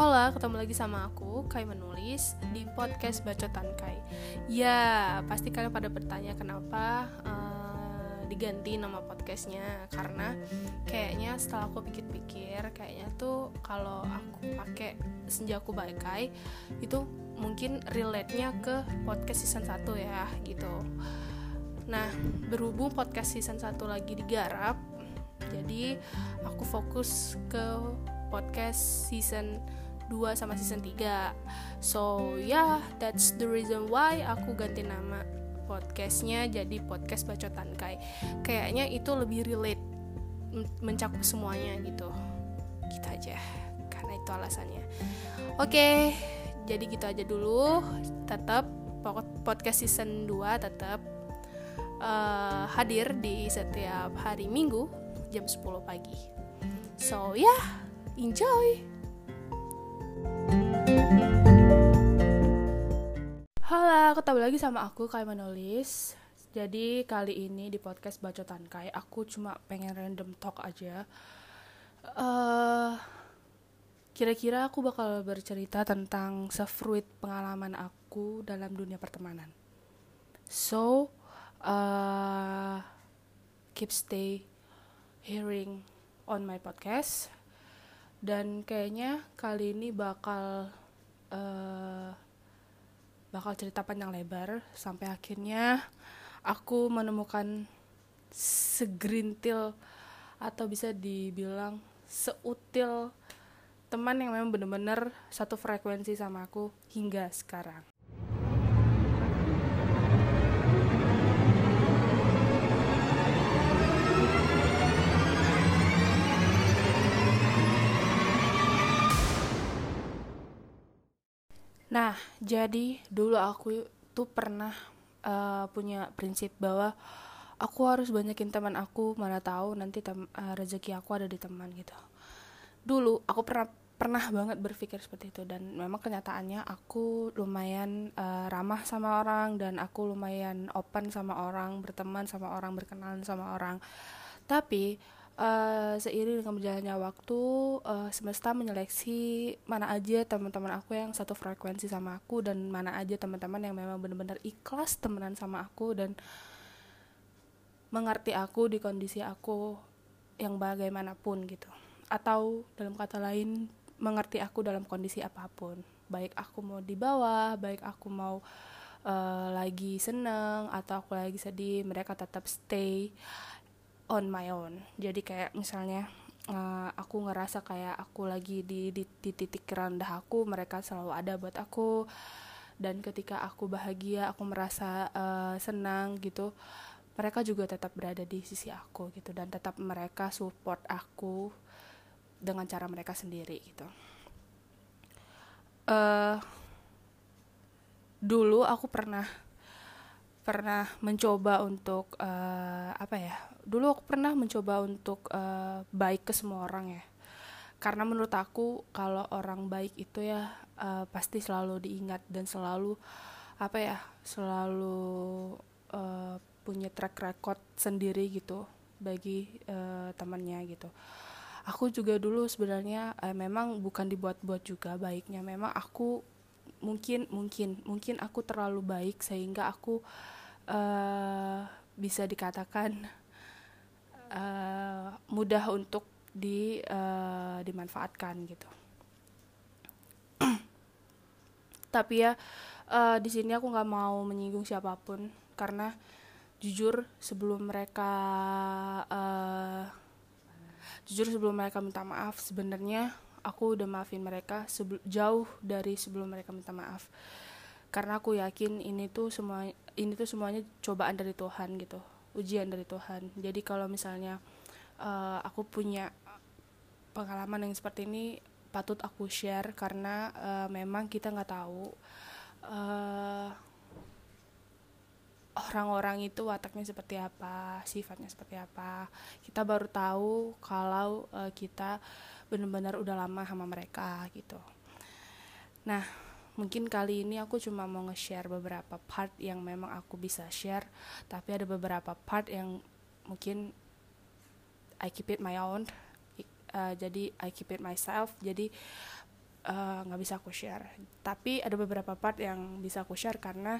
Hola, ketemu lagi sama aku, Kai Menulis, di podcast Bacotan Kai. Ya, pasti kalian pada bertanya kenapa uh, diganti nama podcastnya. Karena kayaknya setelah aku pikir-pikir, kayaknya tuh kalau aku pakai Senjaku Baik Kai Itu mungkin relate-nya ke podcast season 1 ya, gitu. Nah, berhubung podcast season 1 lagi digarap Jadi, aku fokus ke podcast season 2 sama season 3 so yeah that's the reason why aku ganti nama podcastnya jadi podcast bacotan kai. Kayaknya itu lebih relate mencakup semuanya gitu. Gitu aja karena itu alasannya. Oke okay, jadi gitu aja dulu. Tetap podcast season 2 tetap uh, hadir di setiap hari minggu jam 10 pagi. So yeah Enjoy! Ketemu lagi sama aku Kai Menulis. Jadi kali ini di podcast Bacotan Kai Aku cuma pengen random talk aja. Uh, Kira-kira aku bakal bercerita tentang sefruit pengalaman aku dalam dunia pertemanan. So, uh, keep stay hearing on my podcast. Dan kayaknya kali ini bakal uh, bakal cerita panjang lebar sampai akhirnya aku menemukan segerintil atau bisa dibilang seutil teman yang memang bener-bener satu frekuensi sama aku hingga sekarang. Nah, jadi dulu aku tuh pernah uh, punya prinsip bahwa aku harus banyakin teman aku, mana tahu nanti tem uh, rezeki aku ada di teman gitu. Dulu aku pernah pernah banget berpikir seperti itu dan memang kenyataannya aku lumayan uh, ramah sama orang dan aku lumayan open sama orang, berteman sama orang, berkenalan sama orang. Tapi uh, seiring dengan berjalannya waktu uh, semesta menyeleksi mana aja teman-teman aku yang satu frekuensi sama aku dan mana aja teman-teman yang memang benar-benar ikhlas temenan sama aku dan mengerti aku di kondisi aku yang bagaimanapun gitu. Atau dalam kata lain mengerti aku dalam kondisi apa pun. Baik aku mau di bawah baik aku mau uh, lagi seneng atau aku lagi sedih mereka tetap stay on my own. Jadi kayak misalnya uh, aku ngerasa kayak aku lagi di, di, di titik rendah aku mereka selalu ada buat aku. Dan ketika aku bahagia aku merasa uh, senang gitu mereka juga tetap berada di sisi aku gitu dan tetap mereka support aku dengan cara mereka sendiri gitu. Uh, dulu aku pernah pernah mencoba untuk uh, apa ya dulu aku pernah mencoba untuk uh, baik ke semua orang ya. Karena menurut aku kalau orang baik itu ya uh, pasti selalu diingat dan selalu apa ya selalu uh, punya track record sendiri gitu bagi uh, temannya gitu. Aku juga dulu sebenarnya uh, memang bukan dibuat-buat juga baiknya. Memang aku mungkin mungkin mungkin aku terlalu baik sehingga aku uh, bisa dikatakan uh, mudah untuk di uh, dimanfaatkan gitu. Tapi ya uh, di sini aku nggak mau menyinggung siapa pun karena jujur sebelum mereka uh, jujur sebelum mereka minta maaf sebenarnya aku udah maafin mereka jauh dari sebelum mereka minta maaf. Karena aku yakin ini tuh semua ini tuh semuanya cobaan dari Tuhan gitu ujian dari Tuhan. Jadi kalau misalnya uh, aku punya pengalaman yang seperti ini patut aku share karena uh, memang kita nggak tahu uh, orang-orang itu wataknya seperti apa sifatnya seperti apa. Kita baru tahu kalau uh, kita benar-benar udah lama sama mereka gitu. Nah mungkin kali ini aku cuma mau nge-share beberapa part yang memang aku bisa share tapi ada beberapa part yang mungkin I keep it my own uh, jadi I keep it myself jadi nggak uh, bisa aku share. Tapi ada beberapa part yang bisa aku share karena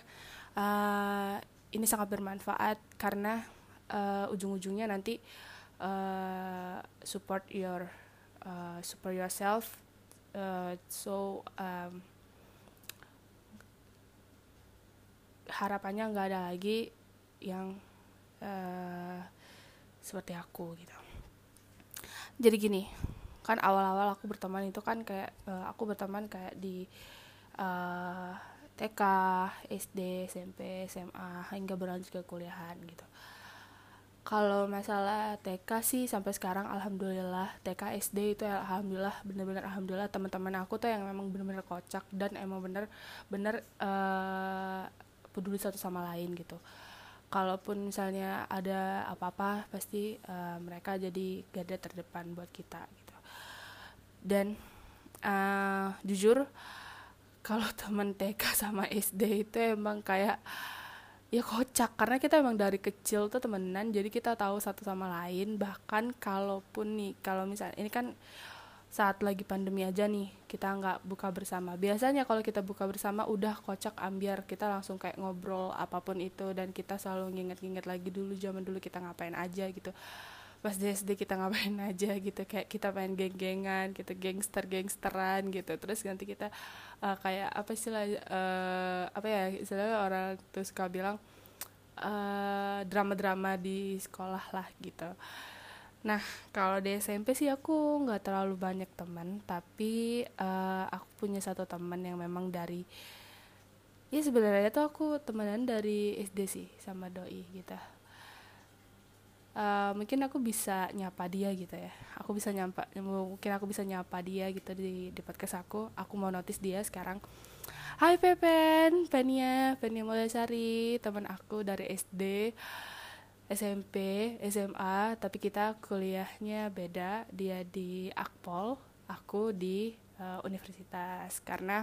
uh, ini sangat bermanfaat karena uh, ujung-ujungnya nanti uh, support your uh, support yourself uh, so um, harapannya nggak ada lagi yang uh, seperti aku gitu jadi gini kan awal-awal aku berteman itu kan kayak uh, aku berteman kayak di uh, TK, SD, SMP, SMA hingga berlanjut ke kuliahan gitu. Kalau masalah TK sih sampai sekarang alhamdulillah TK SD itu ya alhamdulillah bener-bener alhamdulillah. Teman-teman aku tuh yang memang bener-bener kocak dan emang bener-bener uh, peduli satu sama lain gitu. Kalaupun misalnya ada apa-apa pasti uh, mereka jadi garda terdepan buat kita gitu. Dan uh, jujur kalau teman TK sama SD itu emang kayak ya kocak. Karena kita emang dari kecil tuh temenan jadi kita tahu satu sama lain. Bahkan kalaupun nih kalau misalnya ini kan saat lagi pandemi aja nih kita nggak buka bersama. Biasanya kalau kita buka bersama udah kocak ambiar. Kita langsung kayak ngobrol apa pun itu dan kita selalu nginget-nginget lagi dulu zaman dulu kita ngapain aja gitu pas di SD kita ngapain aja gitu. Kayak kita main geng-gengan gitu gangster gangsteran gitu. Terus nanti kita uh, kayak apa istilah uh, apa ya istilahnya orang tuh suka bilang uh, drama-drama di sekolah lah gitu. Nah, kalau di SMP sih aku nggak terlalu banyak teman, tapi uh, aku punya satu teman yang memang dari ya sebenarnya tuh aku temenan dari SD sih sama doi gitu. Uh, mungkin aku bisa nyapa dia gitu ya. Aku bisa nyapa, mungkin aku bisa nyapa dia gitu di di podcast aku. Aku mau notice dia sekarang. Hai Pepen, Penia, Penia Mulyasari, teman aku dari SD SMP, SMA, tapi kita kuliahnya beda. Dia di Akpol, aku di uh, universitas. Karena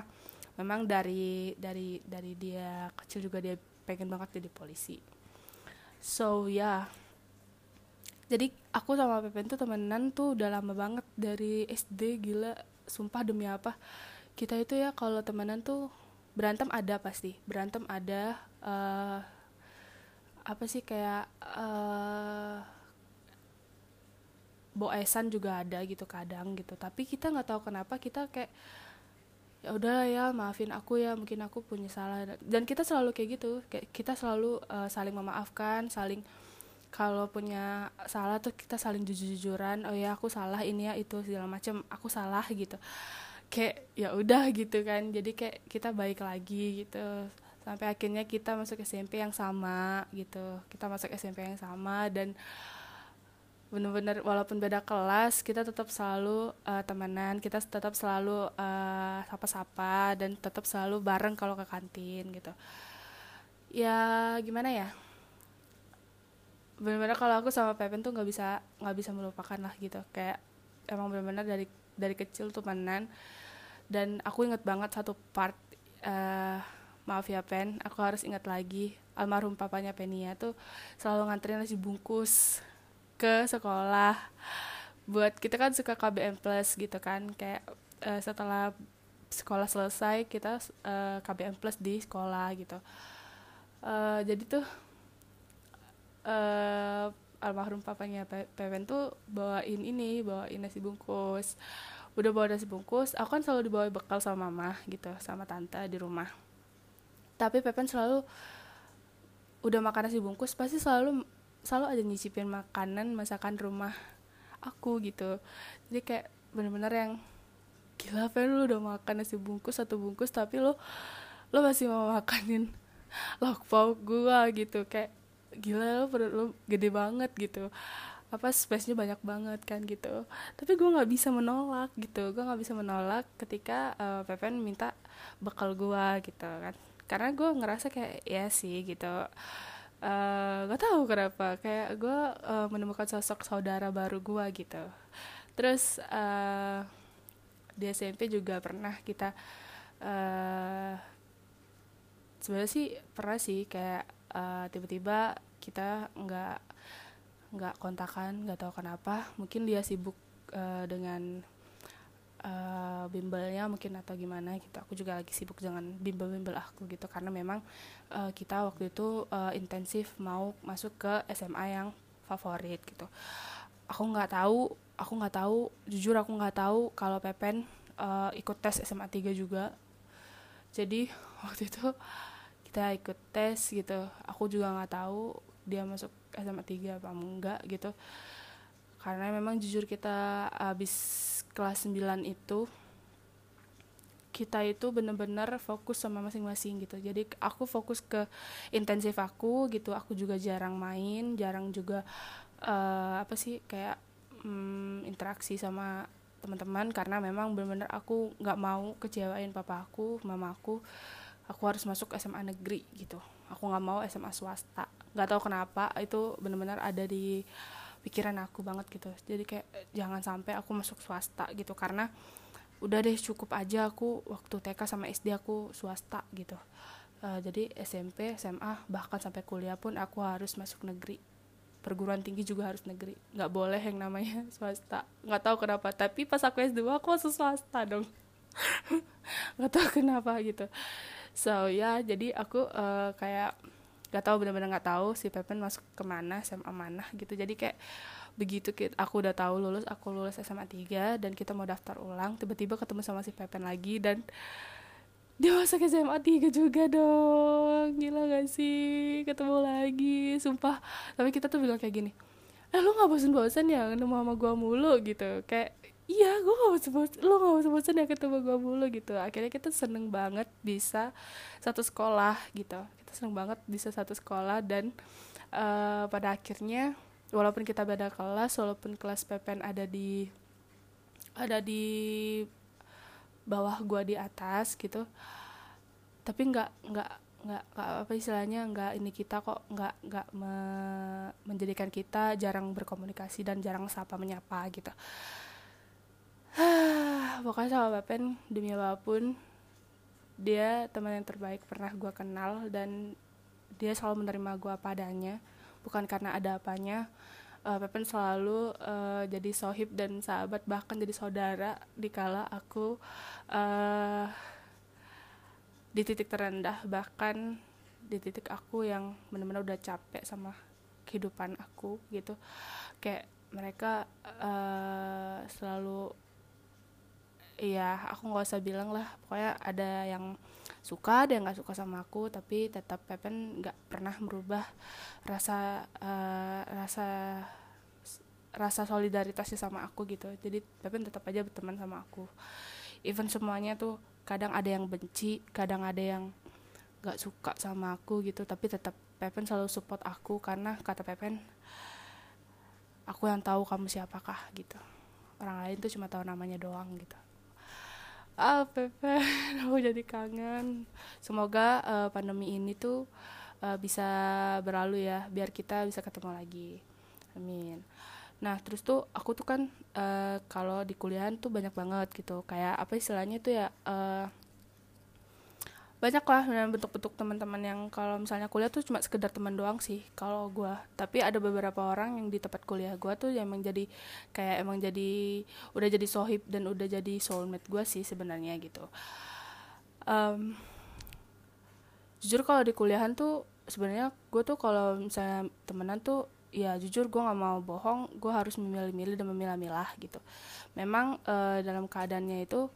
memang dari dari dari dia kecil juga dia pengen banget jadi polisi. So ya, yeah. Jadi aku sama Pepen tuh temenan tuh udah lama banget dari SD gila, sumpah demi apa? Kita itu ya kalau temenan tuh berantem ada pasti, berantem ada. Uh, apa sih kayak uh, boesan juga ada gitu kadang gitu tapi kita nggak tahu kenapa kita kayak ya udah ya maafin aku ya mungkin aku punya salah dan kita selalu kayak gitu kita selalu uh, saling memaafkan saling kalau punya salah tuh kita saling jujur-jujuran oh ya aku salah ini ya itu segala macam aku salah gitu. Kayak ya udah gitu kan. Jadi kayak kita baik lagi gitu. Sampai akhirnya kita masuk SMP yang sama gitu. Kita masuk SMP yang sama dan benar-benar walaupun beda kelas kita tetap selalu uh, temenan. Kita tetap selalu uh, sapa-sapa dan tetap selalu bareng kalau ke kantin gitu. Ya gimana ya benar-benar kalau aku sama Pepen tuh nggak bisa nggak bisa melupakan lah gitu. Kayak emang benar-benar dari dari kecil tuh temenan. Dan aku inget banget satu part uh, maaf ya Pen aku harus ingat lagi. Almarhum papanya Penia tuh selalu nganterin nasi bungkus ke sekolah buat kita kan suka KBM plus gitu kan. Kayak uh, setelah sekolah selesai kita uh, eh, KBM plus di sekolah gitu. Uh, jadi tuh uh, almarhum papanya Pepen tuh bawain ini bawain nasi bungkus. Udah bawa nasi bungkus aku kan selalu dibawa bekal sama mama gitu sama tante di rumah. Tapi Pepen selalu udah makan nasi bungkus pasti selalu selalu ada nyicipin makanan masakan rumah aku gitu. Jadi kayak bener-bener yang gila Pen lu udah makan nasi bungkus satu bungkus tapi lo lo masih mau makanin lauk pauk gua gitu. Kayak gila lo perut lo gede banget gitu. Apa space-nya banyak banget kan gitu. Tapi gue nggak bisa menolak gitu. Gue nggak bisa menolak ketika uh, Pepen minta bekal gue gitu kan. Karena gue ngerasa kayak ya sih gitu. Uh, gak tahu kenapa. Kayak gue uh, menemukan sosok saudara baru gue gitu. Terus uh, di SMP juga pernah kita uh, sebenarnya sih pernah sih kayak uh, tiba-tiba kita nggak nggak kontakan nggak tahu kenapa. Mungkin dia sibuk uh, dengan uh, bimbelnya mungkin atau gimana gitu. Aku juga lagi sibuk dengan bimbel-bimbel aku gitu. Karena memang uh, kita waktu itu uh, intensif mau masuk ke SMA yang favorit gitu. Aku nggak tahu aku nggak tahu jujur aku nggak tahu kalau Pepen uh, ikut tes SMA 3 juga. Jadi waktu itu kita ikut tes gitu. Aku juga nggak tahu dia masuk SMA 3 apa enggak gitu. Karena memang jujur kita habis kelas 9 itu kita itu bener-bener fokus sama masing-masing gitu. Jadi aku fokus ke intensif aku gitu. Aku juga jarang main jarang juga uh, apa sih kayak um, interaksi sama teman-teman. Karena memang bener-bener aku nggak mau kecewain papa aku mama aku aku harus masuk SMA negeri gitu. Aku nggak mau SMA swasta. Nggak tahu kenapa itu benar-benar ada di pikiran aku banget gitu. Jadi kayak jangan sampai aku masuk swasta gitu karena udah deh cukup aja aku waktu TK sama SD aku swasta gitu. Uh, jadi SMP SMA bahkan sampai kuliah pun aku harus masuk negeri. Perguruan tinggi juga harus negeri. Nggak boleh yang namanya swasta. Nggak tahu kenapa tapi pas aku S2 aku masuk swasta dong. Nggak tahu kenapa gitu so ya jadi aku uh, kayak gak tahu benar-benar nggak tahu si Pepen masuk ke mana SMA mana gitu. Jadi kayak begitu kita, aku udah tahu lulus aku lulus SMA 3 dan kita mau daftar ulang tiba-tiba ketemu sama si Pepen lagi dan dia masuk SMA 3 juga dong. Gila gak sih? Ketemu lagi sumpah. Tapi kita tuh bilang kayak gini eh lu gak bosen-bosen ya? Ketemu sama gua mulu gitu. Kayak iya gue gak bosen-bosen lu gak bosen-bosen ya ketemu gua mulu gitu. Akhirnya kita seneng banget bisa satu sekolah gitu. Seneng banget bisa satu sekolah dan uh, pada akhirnya walaupun kita beda kelas walaupun kelas PPN ada di ada di bawah gua di atas gitu tapi nggak nggak nggak apa istilahnya nggak ini kita kok nggak nggak me, menjadikan kita jarang berkomunikasi dan jarang sapa menyapa gitu pokoknya sama Bapen demi apa pun dia teman yang terbaik pernah gue kenal dan dia selalu menerima gue apa adanya. Bukan karena ada apanya uh, Pepen selalu uh, jadi sohib dan sahabat bahkan jadi saudara dikala aku uh, di titik terendah bahkan di titik aku yang benar-benar udah capek sama kehidupan aku gitu. Kayak mereka uh, selalu iya aku nggak usah bilang lah. Pokoknya ada yang suka ada yang nggak suka sama aku. Tapi tetap Pepen nggak pernah merubah rasa uh, rasa rasa solidaritasnya sama aku gitu. Jadi Pepen tetap aja berteman sama aku. Even semuanya tuh kadang ada yang benci kadang ada yang nggak suka sama aku gitu. Tapi tetap Pepen selalu support aku karena kata Pepen aku yang tahu kamu siapakah gitu. Orang lain tuh cuma tahu namanya doang gitu ah Pepe aku jadi kangen. Semoga uh, pandemi ini tuh uh, bisa berlalu ya biar kita bisa ketemu lagi. Amin. Nah terus tuh aku tuh kan uh, kalau di kuliahan tuh banyak banget gitu. Kayak apa istilahnya tuh ya uh, banyak lah bentuk-bentuk teman-teman yang kalau misalnya kuliah tuh cuma sekedar teman doang sih kalau gue tapi ada beberapa orang yang di tempat kuliah gue tuh yang emang jadi kayak emang jadi udah jadi sohib dan udah jadi soulmate gue sih sebenarnya gitu. Um, jujur kalau di kuliahan tuh sebenarnya gue tuh kalau misalnya temenan tuh ya jujur gue nggak mau bohong gue harus memilih-milih dan memilah-milah gitu. Memang uh, dalam keadaannya itu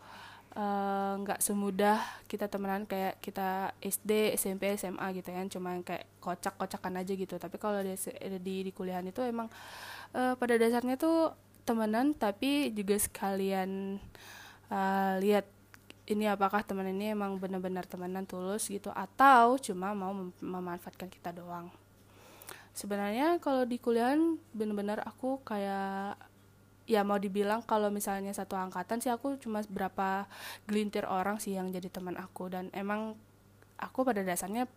nggak uh, semudah kita temenan kayak kita SD, SMP, SMA gitu ya, cuma kayak kocak-kocakan aja gitu. Tapi kalau di, di di kuliahan itu emang uh, pada dasarnya tuh temenan tapi juga sekalian uh, lihat ini apakah teman ini emang benar-benar temenan tulus gitu atau cuma mau mem memanfaatkan kita doang. Sebenarnya kalau di kuliahan benar-benar aku kayak ya mau dibilang kalau misalnya satu angkatan sih aku cuma berapa gelintir orang sih yang jadi teman aku. Dan emang aku pada dasarnya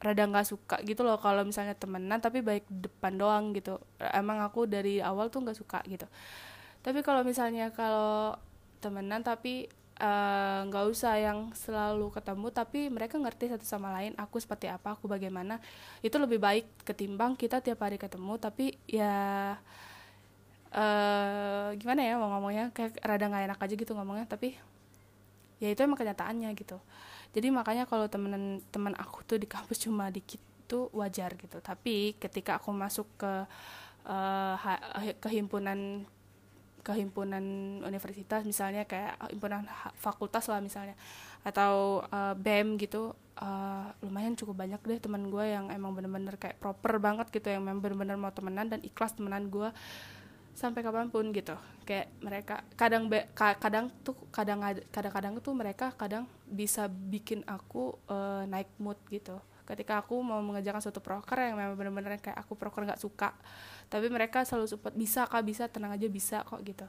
rada nggak suka gitu loh kalau misalnya temenan tapi baik depan doang gitu. Emang aku dari awal tuh nggak suka gitu. Tapi kalau misalnya kalau temenan tapi eh, nggak uh, usah yang selalu ketemu tapi mereka ngerti satu sama lain aku seperti apa aku bagaimana itu lebih baik ketimbang kita tiap hari ketemu. Tapi ya uh, gimana ya mau ngomongnya? Kayak rada nggak enak aja gitu ngomongnya tapi ya itu emang kenyataannya gitu. Jadi makanya kalau temen teman aku tuh di kampus cuma dikit tuh wajar gitu. Tapi ketika aku masuk ke uh, kehimpunan kehimpunan universitas misalnya kayak himpunan fakultas lah misalnya atau uh, bem gitu uh, lumayan cukup banyak deh teman gue yang emang bener-bener kayak proper banget gitu yang memang bener-bener mau temenan dan ikhlas temenan gue sampai kapan pun gitu. Kayak mereka kadang be, kadang tuh kadang kadang-kadang tuh mereka kadang bisa bikin aku uh, naik mood gitu. Ketika aku mau mengerjakan suatu proker yang memang benar-benar kayak aku proker nggak suka tapi mereka selalu support bisa kak bisa tenang aja bisa kok gitu.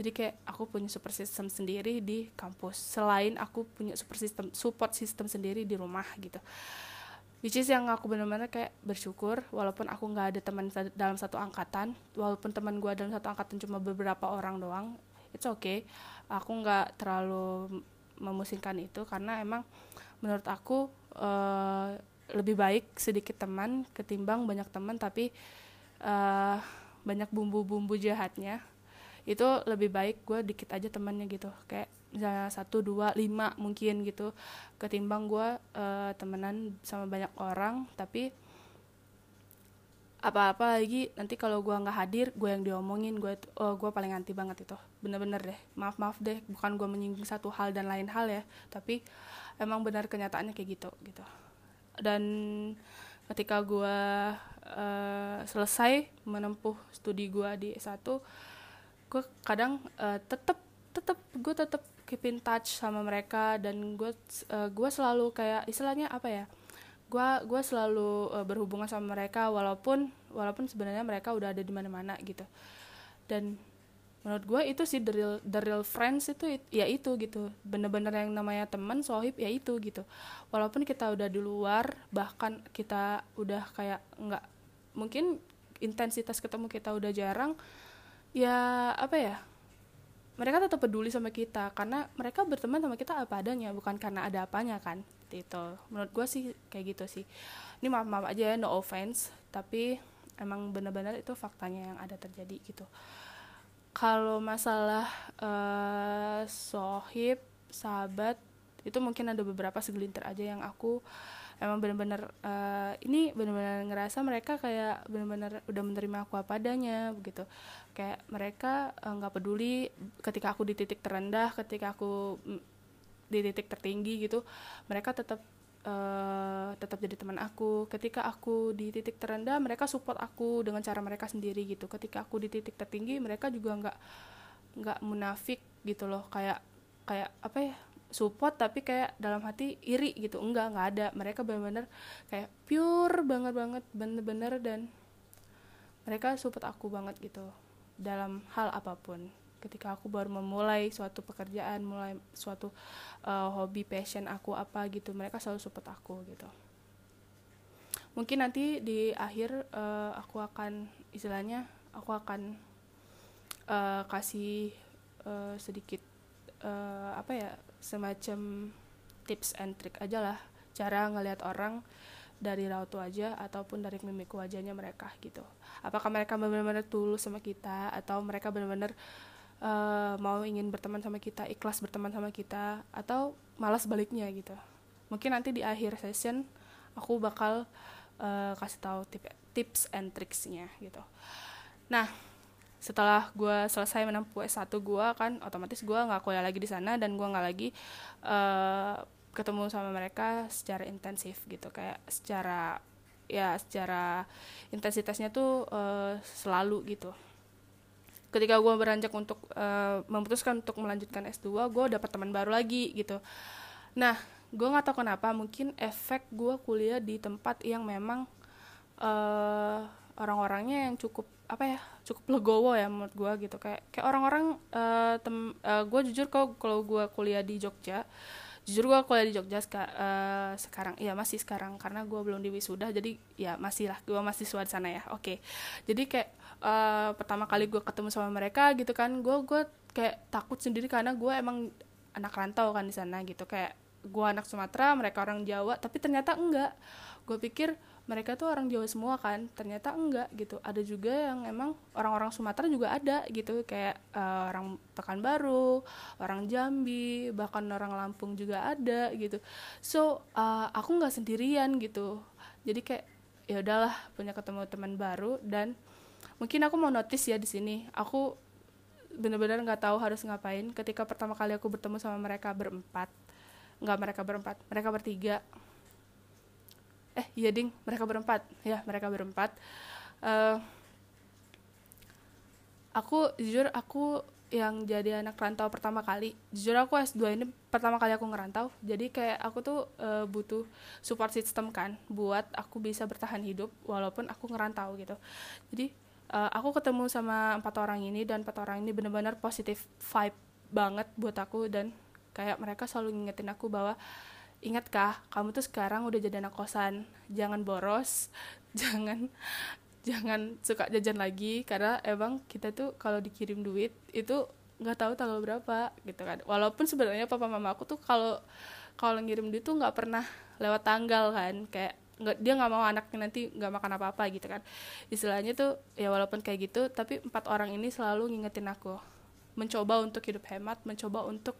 Jadi kayak aku punya support system sendiri di kampus. Selain aku punya support system support system sendiri di rumah gitu which is yang aku benar-benar kayak bersyukur walaupun aku nggak ada teman dalam satu angkatan walaupun teman gue dalam satu angkatan cuma beberapa orang doang it's okay. Aku nggak terlalu memusingkan itu karena emang menurut aku uh, lebih baik sedikit teman ketimbang banyak teman tapi uh, banyak bumbu-bumbu jahatnya. Itu lebih baik gue dikit aja temannya gitu kayak misalnya satu dua lima mungkin gitu. Ketimbang gue uh, temenan sama banyak orang tapi apa-apa lagi nanti kalau gue nggak hadir gue yang diomongin gue oh gue paling anti banget itu. Bener-bener deh maaf maaf deh bukan gue menyinggung satu hal dan lain hal ya tapi emang benar kenyataannya kayak gitu gitu. Dan ketika gue uh, selesai menempuh studi gue di S1 gue kadang uh, tetep tetep gue tetep keep in touch sama mereka dan gue uh, gue selalu kayak istilahnya apa ya gue gue selalu uh, berhubungan sama mereka walaupun walaupun sebenarnya mereka udah ada di mana-mana gitu. Dan menurut gue itu sih the real the real friends itu ya itu gitu. Bener-bener yang namanya teman sohib ya itu gitu. Walaupun kita udah di luar bahkan kita udah kayak nggak mungkin intensitas ketemu kita udah jarang ya apa ya mereka tetap peduli sama kita karena mereka berteman sama kita apa adanya bukan karena ada apanya kan itu menurut gue sih kayak gitu sih. Ini maaf maaf aja ya no offense tapi emang benar-benar itu faktanya yang ada terjadi gitu. Kalau masalah uh, sohib sahabat itu mungkin ada beberapa segelintir aja yang aku emang benar-benar uh, ini benar-benar ngerasa mereka kayak benar-benar udah menerima aku apa adanya begitu kayak mereka eh, nggak uh, peduli ketika aku di titik terendah ketika aku mm, di titik tertinggi gitu mereka tetap uh, tetap jadi teman aku. Ketika aku di titik terendah mereka support aku dengan cara mereka sendiri gitu. Ketika aku di titik tertinggi mereka juga nggak nggak munafik gitu loh. Kayak kayak apa ya support tapi kayak dalam hati iri gitu. Enggak nggak ada. Mereka benar-benar kayak pure banget banget bener-bener dan mereka support aku banget gitu dalam hal apa pun. Ketika aku baru memulai suatu pekerjaan mulai suatu uh, hobi passion aku apa gitu mereka selalu support aku gitu. Mungkin nanti di akhir uh, aku akan istilahnya aku akan uh, kasih uh, sedikit uh, apa ya semacam tips and trick aja lah cara ngelihat orang dari raut wajah ataupun dari mimik wajahnya mereka gitu. Apakah mereka benar-benar tulus sama kita atau mereka benar-benar uh, mau ingin berteman sama kita ikhlas berteman sama kita atau malas baliknya gitu. Mungkin nanti di akhir session aku bakal uh, kasih tahu tip, tips and tricksnya gitu. Nah setelah gue selesai menempuh S1 gue kan otomatis gue nggak kuliah lagi di sana dan gue nggak lagi uh, ketemu sama mereka secara intensif gitu. Kayak secara ya secara intensitasnya tuh uh, selalu gitu. Ketika gue beranjak untuk uh, memutuskan untuk melanjutkan S2 gue dapat teman baru lagi gitu. Nah gue nggak tahu kenapa mungkin efek gue kuliah di tempat yang memang uh, orang-orangnya yang cukup apa ya cukup legowo ya menurut gue gitu. Kayak kayak orang-orang uh, uh, gue jujur kalau kalau gue kuliah di Jogja jujur gue kuliah di Jogja seka, uh, sekarang. Iya masih sekarang. Karena gue belum di wisuda jadi ya masih lah. Gue masih di sana ya. Oke. Okay. jadi kayak uh, pertama kali gue ketemu sama mereka gitu kan gue gue kayak takut sendiri karena gue emang anak rantau kan di sana gitu. Kayak gue anak Sumatera mereka orang Jawa tapi ternyata enggak. Gue pikir mereka tuh orang Jawa semua kan ternyata enggak gitu. Ada juga yang emang orang-orang Sumatera juga ada gitu kayak uh, orang Pekanbaru orang Jambi bahkan orang Lampung juga ada gitu. So uh, aku nggak sendirian gitu. Jadi kayak ya udahlah punya ketemu teman baru dan mungkin aku mau notice ya di sini aku benar-benar nggak tahu harus ngapain. Ketika pertama kali aku bertemu sama mereka berempat nggak mereka berempat. Mereka bertiga. Eh iya ding. Mereka berempat. Ya mereka berempat. Uh, aku jujur aku yang jadi anak rantau pertama kali. Jujur aku S2 ini pertama kali aku ngerantau. Jadi kayak aku tuh uh, butuh support system kan buat aku bisa bertahan hidup walaupun aku ngerantau gitu. Jadi uh, aku ketemu sama empat orang ini dan empat orang ini benar-benar positif vibe banget buat aku dan kayak mereka selalu ngingetin aku bahwa ingat kah kamu tuh sekarang udah jadi anak kosan? Jangan boros jangan jangan suka jajan lagi. Karena emang kita tuh kalau dikirim duit itu nggak tahu tanggal berapa gitu kan. Walaupun sebenarnya papa mama aku tuh kalau kalau ngirim duit tuh nggak pernah lewat tanggal kan. Kayak nggak dia nggak mau anaknya nanti nggak makan apa apa gitu kan. Istilahnya tuh ya walaupun kayak gitu tapi empat orang ini selalu ngingetin aku. Mencoba untuk hidup hemat mencoba untuk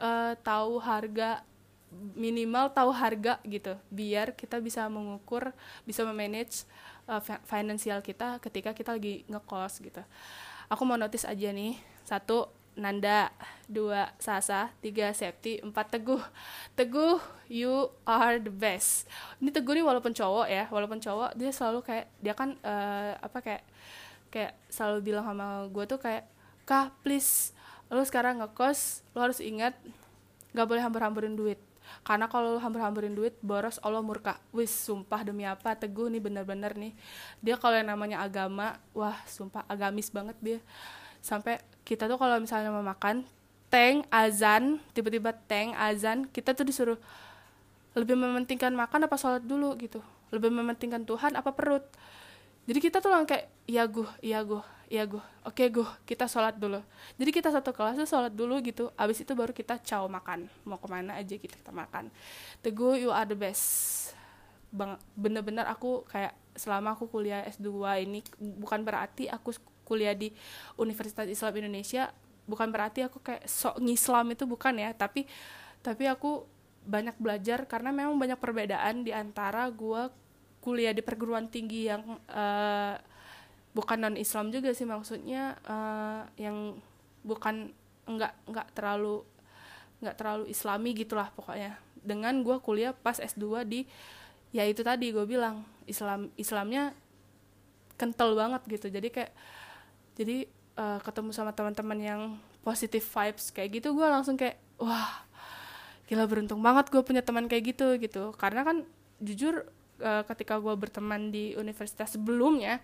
uh, tahu harga minimal tahu harga gitu biar kita bisa mengukur bisa memanage uh, finansial kita ketika kita lagi ngekos gitu. Aku mau notice aja nih satu Nanda dua Sasa tiga Septi empat Teguh. Teguh you are the best. Ini Teguh nih walaupun cowok ya walaupun cowok dia selalu kayak dia kan uh, apa kayak kayak selalu bilang sama gue tuh kayak kah please lu sekarang ngekos lu harus ingat nggak boleh hambur-hamburin duit. Karena kalau hambur-hamburin duit boros Allah murka. Wis sumpah demi apa? Teguh nih bener-bener nih. Dia kalau yang namanya agama wah sumpah agamis banget dia. Sampai kita tuh kalau misalnya mau makan teng azan tiba-tiba teng azan kita tuh disuruh lebih mementingkan makan apa sholat dulu gitu. Lebih mementingkan Tuhan apa perut jadi kita tuh lang kayak iya gue iya gue iya gue oke gue kita sholat dulu. Jadi kita satu kelas tuh sholat dulu gitu abis itu baru kita caw makan mau ke mana aja kita kita makan. Teguh you are the best. Bang bener-bener aku kayak selama aku kuliah S2 ini bukan berarti aku kuliah di Universitas Islam Indonesia bukan berarti aku kayak sok ngislam itu bukan ya tapi tapi aku banyak belajar karena memang banyak perbedaan di antara gue kuliah di perguruan tinggi yang uh, bukan non Islam juga sih maksudnya uh, yang bukan nggak nggak terlalu nggak terlalu Islami gitulah pokoknya. Dengan gue kuliah pas S2 di ya itu tadi gue bilang Islam Islamnya kental banget gitu. Jadi kayak jadi uh, ketemu sama teman-teman yang positive vibes kayak gitu gue langsung kayak wah gila beruntung banget gue punya teman kayak gitu gitu. Karena kan jujur uh, ketika gue berteman di universitas sebelumnya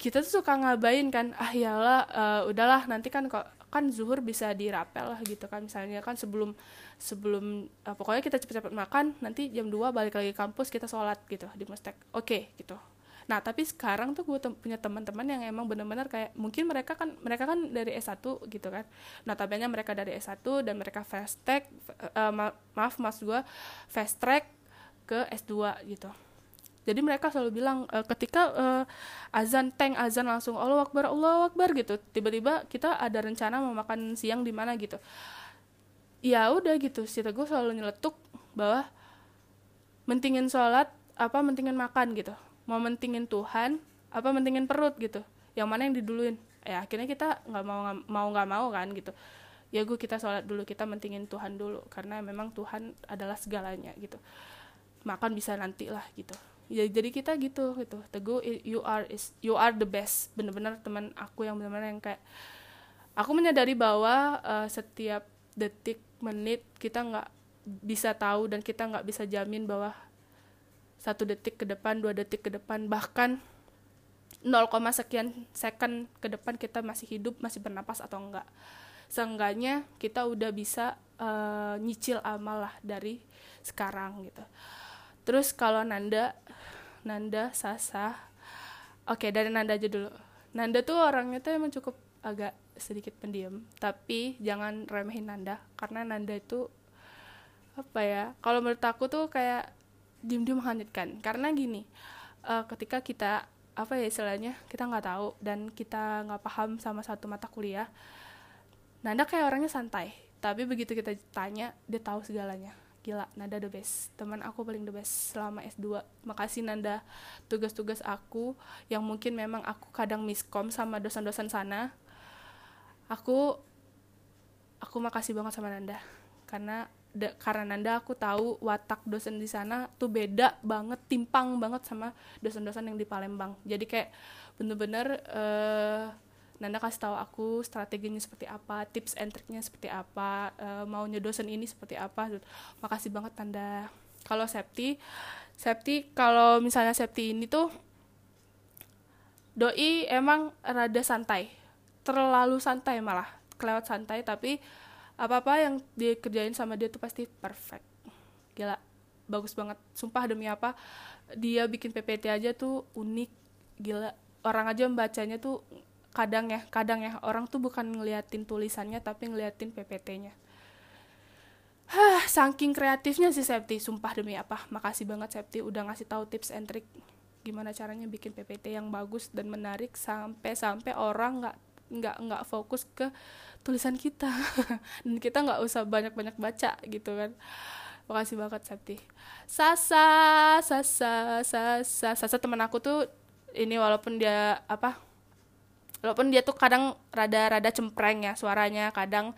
kita tuh suka ngabain kan ah iyalah uh, udahlah nanti kan kok kan zuhur bisa dirapel lah gitu kan. Misalnya kan sebelum sebelum uh, pokoknya kita cepet-cepet makan nanti jam 2 balik lagi kampus kita sholat gitu di mustek oke okay, gitu. Nah tapi sekarang tuh gue tem punya teman-teman yang emang benar-benar kayak mungkin mereka kan mereka kan dari S1 gitu kan. Nah tabianya mereka dari S1 dan mereka fast track uh, ma maaf mas gue fast track ke S2 gitu. Jadi mereka selalu bilang e, ketika uh, azan tank azan langsung Allah Akbar Allah Akbar gitu. Tiba-tiba kita ada rencana mau makan siang di mana gitu. Ya udah gitu si teguh selalu nyeletuk bahwa mentingin sholat apa mentingin makan gitu. Mau mentingin Tuhan apa mentingin perut gitu. Yang mana yang diduluin? Ya akhirnya kita nggak mau mau nggak mau kan gitu. Ya gue kita sholat dulu kita mentingin Tuhan dulu. Karena memang Tuhan adalah segalanya gitu makan bisa nanti lah gitu. Ya jadi kita gitu gitu. Teguh you are is you are the best. Bener-bener teman aku yang bener-bener yang kayak aku menyadari bahwa uh, setiap detik menit kita nggak bisa tahu dan kita nggak bisa jamin bahwa satu detik ke depan dua detik ke depan bahkan 0, sekian second ke depan kita masih hidup masih bernapas atau enggak seenggaknya kita udah bisa uh, nyicil amal lah dari sekarang gitu terus kalau Nanda Nanda Sasa. Oke dari Nanda aja dulu. Nanda tuh orangnya tuh emang cukup agak sedikit pendiam. Tapi jangan remehin Nanda karena Nanda itu apa ya kalau menurut aku tuh kayak diem-diem menghanyutkan karena gini uh, ketika kita apa ya istilahnya kita nggak tahu dan kita nggak paham sama satu mata kuliah Nanda kayak orangnya santai. Tapi begitu kita tanya dia tahu segalanya gila Nanda the best. Teman aku paling the best selama S2 makasih Nanda. Tugas-tugas aku yang mungkin memang aku kadang miskom sama dosen-dosen sana aku aku makasih banget sama Nanda. Karena da, karena Nanda aku tahu watak dosen di sana tuh beda banget timpang banget sama dosen-dosen yang di Palembang. Jadi kayak bener-bener uh, Nanda kasih tahu aku strateginya seperti apa, tips and triknya seperti apa, uh, maunya dosen ini seperti apa. Makasih banget Nanda. Kalau Septi, Septi kalau misalnya Septi ini tuh doi emang rada santai, terlalu santai malah, kelewat santai tapi apa-apa yang dikerjain sama dia tuh pasti perfect. Gila, bagus banget. Sumpah demi apa, dia bikin PPT aja tuh unik, gila. Orang aja membacanya tuh kadang ya kadang ya orang tuh bukan ngeliatin tulisannya tapi ngeliatin PPT-nya Hah, saking kreatifnya sih Septi, sumpah demi apa. Makasih banget Septi udah ngasih tahu tips and trick gimana caranya bikin PPT yang bagus dan menarik sampai sampai orang nggak nggak nggak fokus ke tulisan kita dan kita nggak usah banyak banyak baca gitu kan. Makasih banget Septi. Sasa, Sasa, Sasa, Sasa teman aku tuh ini walaupun dia apa walaupun dia tuh kadang rada-rada cempreng ya suaranya kadang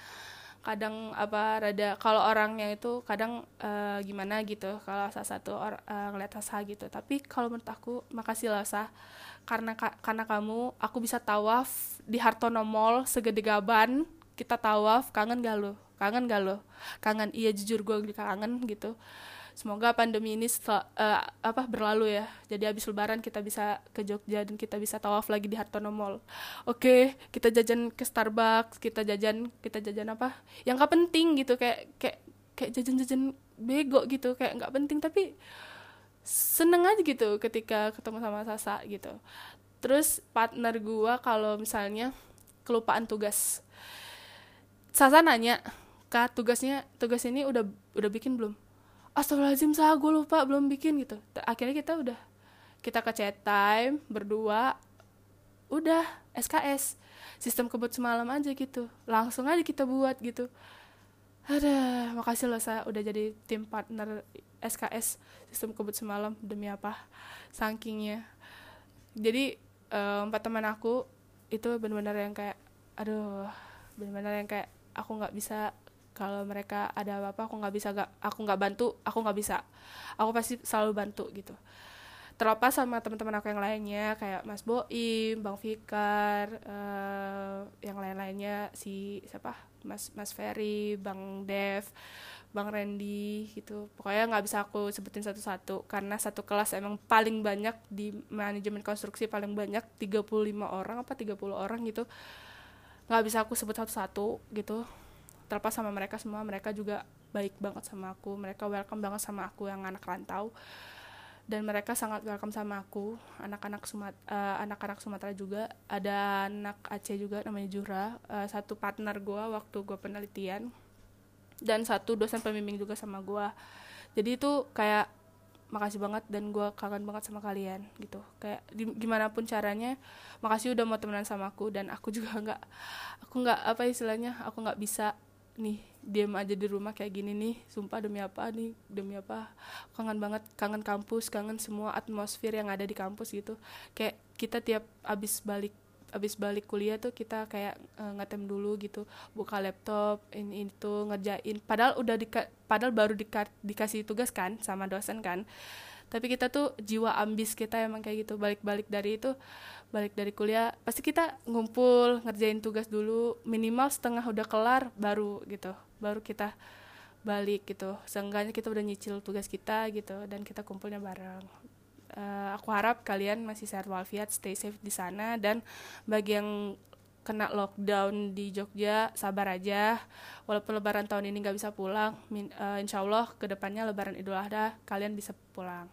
kadang apa rada kalau orangnya itu kadang uh, gimana gitu kalau salah satu or, uh, ngeliat Sasa gitu. Tapi kalau menurut aku makasih lah Sah karena ka, karena kamu aku bisa tawaf di Hartono Mall segede gaban kita tawaf kangen gak lo kangen gak lo kangen iya jujur gue kangen gitu semoga pandemi ini setelah, uh, apa berlalu ya. Jadi habis lebaran kita bisa ke Jogja dan kita bisa tawaf lagi di Hartono Mall. Oke kita jajan ke Starbucks kita jajan kita jajan apa? Yang gak penting gitu kayak kayak kayak jajan-jajan bego gitu kayak nggak penting tapi seneng aja gitu ketika ketemu sama Sasa gitu. Terus partner gua kalau misalnya kelupaan tugas. Sasa nanya kak tugasnya tugas ini udah udah bikin belum astagfirullahaladzim sah gue lupa belum bikin gitu. Akhirnya kita udah kita ke chat time berdua udah SKS sistem kebut semalam aja gitu. Langsung aja kita buat gitu. Ada makasih loh saya udah jadi tim partner SKS sistem kebut semalam demi apa sakingnya. Jadi empat um, teman aku itu benar-benar yang kayak aduh benar-benar yang kayak aku nggak bisa kalau mereka ada apa-apa aku nggak bisa gak aku nggak bantu aku nggak bisa aku pasti selalu bantu gitu terlepas sama teman-teman aku yang lainnya kayak Mas Boim, Bang Fikar, uh, yang lain-lainnya si siapa Mas Mas Ferry, Bang Dev, Bang Randy gitu. Pokoknya nggak bisa aku sebutin satu-satu karena satu kelas emang paling banyak di manajemen konstruksi paling banyak 35 orang apa 30 orang gitu. nggak bisa aku sebut satu-satu gitu terlepas sama mereka semua mereka juga baik banget sama aku. Mereka welcome banget sama aku yang anak rantau. Dan mereka sangat welcome sama aku. Anak-anak Sumat uh, anak-anak Sumatera juga. Ada anak Aceh juga namanya Jura. Uh, satu partner gue waktu gue penelitian. Dan satu dosen pembimbing juga sama gue jadi itu kayak makasih banget dan gue kangen banget sama kalian gitu. Kayak di, gimana pun caranya makasih udah mau temenan sama aku. Dan aku juga nggak aku nggak apa istilahnya aku nggak bisa nih diem aja di rumah kayak gini nih sumpah demi apa nih demi apa kangen banget kangen kampus kangen semua atmosfer yang ada di kampus gitu. Kayak kita tiap abis balik abis balik kuliah tuh kita kayak uh, ngetem dulu gitu buka laptop ini itu ngerjain. Padahal udah di padahal baru di dikasih tugas kan sama dosen kan tapi kita tuh jiwa ambis kita emang kayak gitu. Balik-balik dari itu balik dari kuliah pasti kita ngumpul ngerjain tugas dulu. Minimal setengah udah kelar baru gitu. Baru kita balik gitu. Seenggaknya kita udah nyicil tugas kita gitu dan kita kumpulnya bareng. Uh, aku harap kalian masih sehat walafiat stay safe di sana dan bagi yang kena lockdown di Jogja sabar aja. Walaupun lebaran tahun ini nggak bisa pulang min, uh, insya Allah ke depannya lebaran idul adha kalian bisa pulang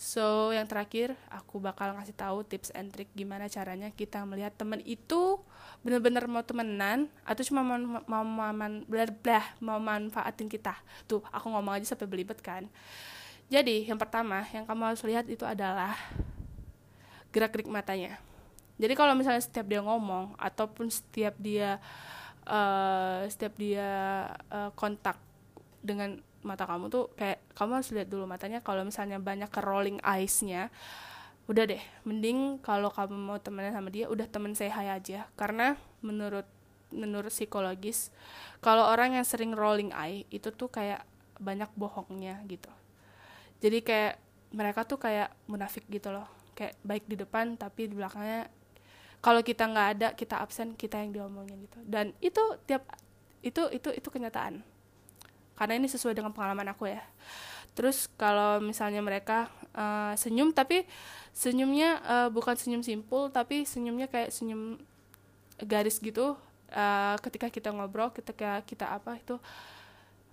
So, yang terakhir aku bakal ngasih tahu tips and trick gimana caranya kita melihat temen itu bener-bener mau temenan atau cuma mau mau mau, blah, blah, mau manfaatin kita. Tuh, aku ngomong aja sampai belibet kan. jadi yang pertama yang kamu harus lihat itu adalah gerak-gerik matanya jadi kalau misalnya setiap dia ngomong ataupun setiap dia uh, setiap dia uh, kontak dengan mata kamu tuh kayak kamu harus lihat dulu matanya. Kalau misalnya banyak ke rolling eyes-nya udah deh. Mending kalau kamu mau temenan sama dia udah temen hai aja. Karena menurut menurut psikologis kalau orang yang sering rolling eye itu tuh kayak banyak bohongnya gitu. Jadi kayak mereka tuh kayak munafik gitu loh. Kayak baik di depan tapi di belakangnya kalau kita nggak ada kita absen kita yang diomongin gitu. Dan itu tiap itu itu itu kenyataan karena ini sesuai dengan pengalaman aku ya. Terus kalau misalnya mereka uh, senyum tapi senyumnya uh, bukan senyum simpul tapi senyumnya kayak senyum garis gitu uh, ketika kita ngobrol ketika kita apa itu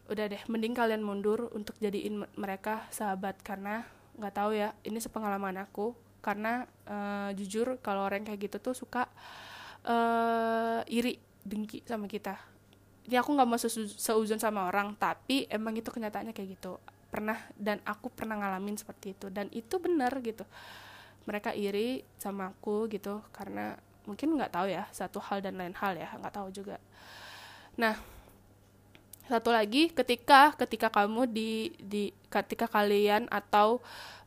udah deh mending kalian mundur untuk jadiin mereka sahabat. Karena nggak tahu ya ini sepengalaman aku. Karena uh, jujur kalau orang kayak gitu tuh suka uh, iri dengki sama kita ini aku nggak mau seuzon sama orang tapi emang itu kenyataannya kayak gitu. Pernah dan aku pernah ngalamin seperti itu. Dan itu benar gitu. Mereka iri sama aku gitu karena mungkin nggak tahu ya satu hal dan lain hal ya nggak tahu juga. Nah satu lagi ketika ketika kamu di di ketika kalian atau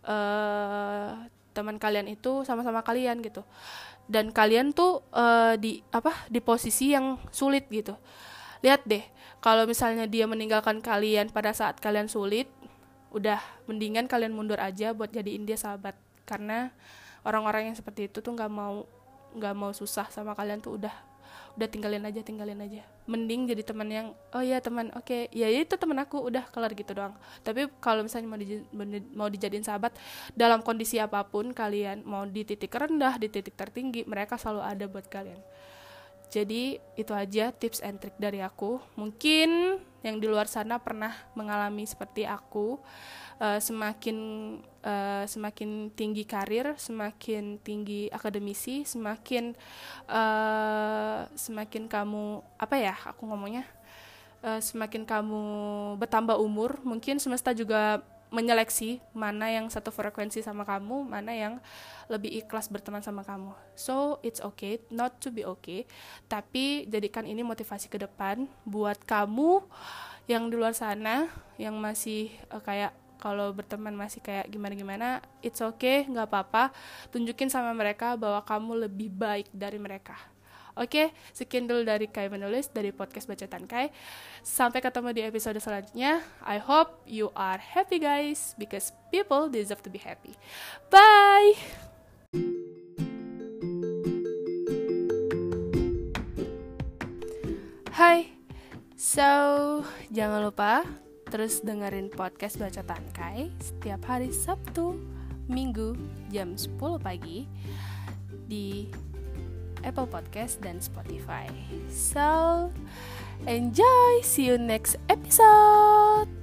uh, teman kalian itu sama-sama kalian gitu. Dan kalian tuh uh, di apa di posisi yang sulit gitu lihat deh kalau misalnya dia meninggalkan kalian pada saat kalian sulit udah mendingan kalian mundur aja buat jadiin dia sahabat. Karena orang-orang yang seperti itu tuh nggak mau nggak mau susah sama kalian tuh udah udah tinggalin aja tinggalin aja. Mending jadi teman yang oh ya teman oke. Okay. ya itu teman aku udah kelar gitu doang. Tapi kalau misalnya mau di, mau dijadiin sahabat dalam kondisi apa pun kalian mau di titik rendah di titik tertinggi mereka selalu ada buat kalian jadi itu aja tips and trick dari aku. Mungkin yang di luar sana pernah mengalami seperti aku uh, semakin uh, semakin tinggi karir, semakin tinggi akademisi, semakin uh, semakin kamu apa ya aku ngomongnya uh, semakin kamu bertambah umur, mungkin semesta juga menyeleksi mana yang satu frekuensi sama kamu, mana yang lebih ikhlas berteman sama kamu. So it's okay not to be okay, tapi jadikan ini motivasi ke depan buat kamu yang di luar sana yang masih uh, kayak kalau berteman masih kayak gimana-gimana it's okay nggak apa-apa. Tunjukin sama mereka bahwa kamu lebih baik dari mereka Oke, sekian dulu dari Kai menulis dari podcast Bacotan Kai. Sampai ketemu di episode selanjutnya. I hope you are happy guys because people deserve to be happy. Bye. Hai. So, jangan lupa Terus dengerin podcast Baca Tangkai setiap hari Sabtu, Minggu jam 10 pagi di Apple Podcast dan Spotify. So, enjoy. See you next episode.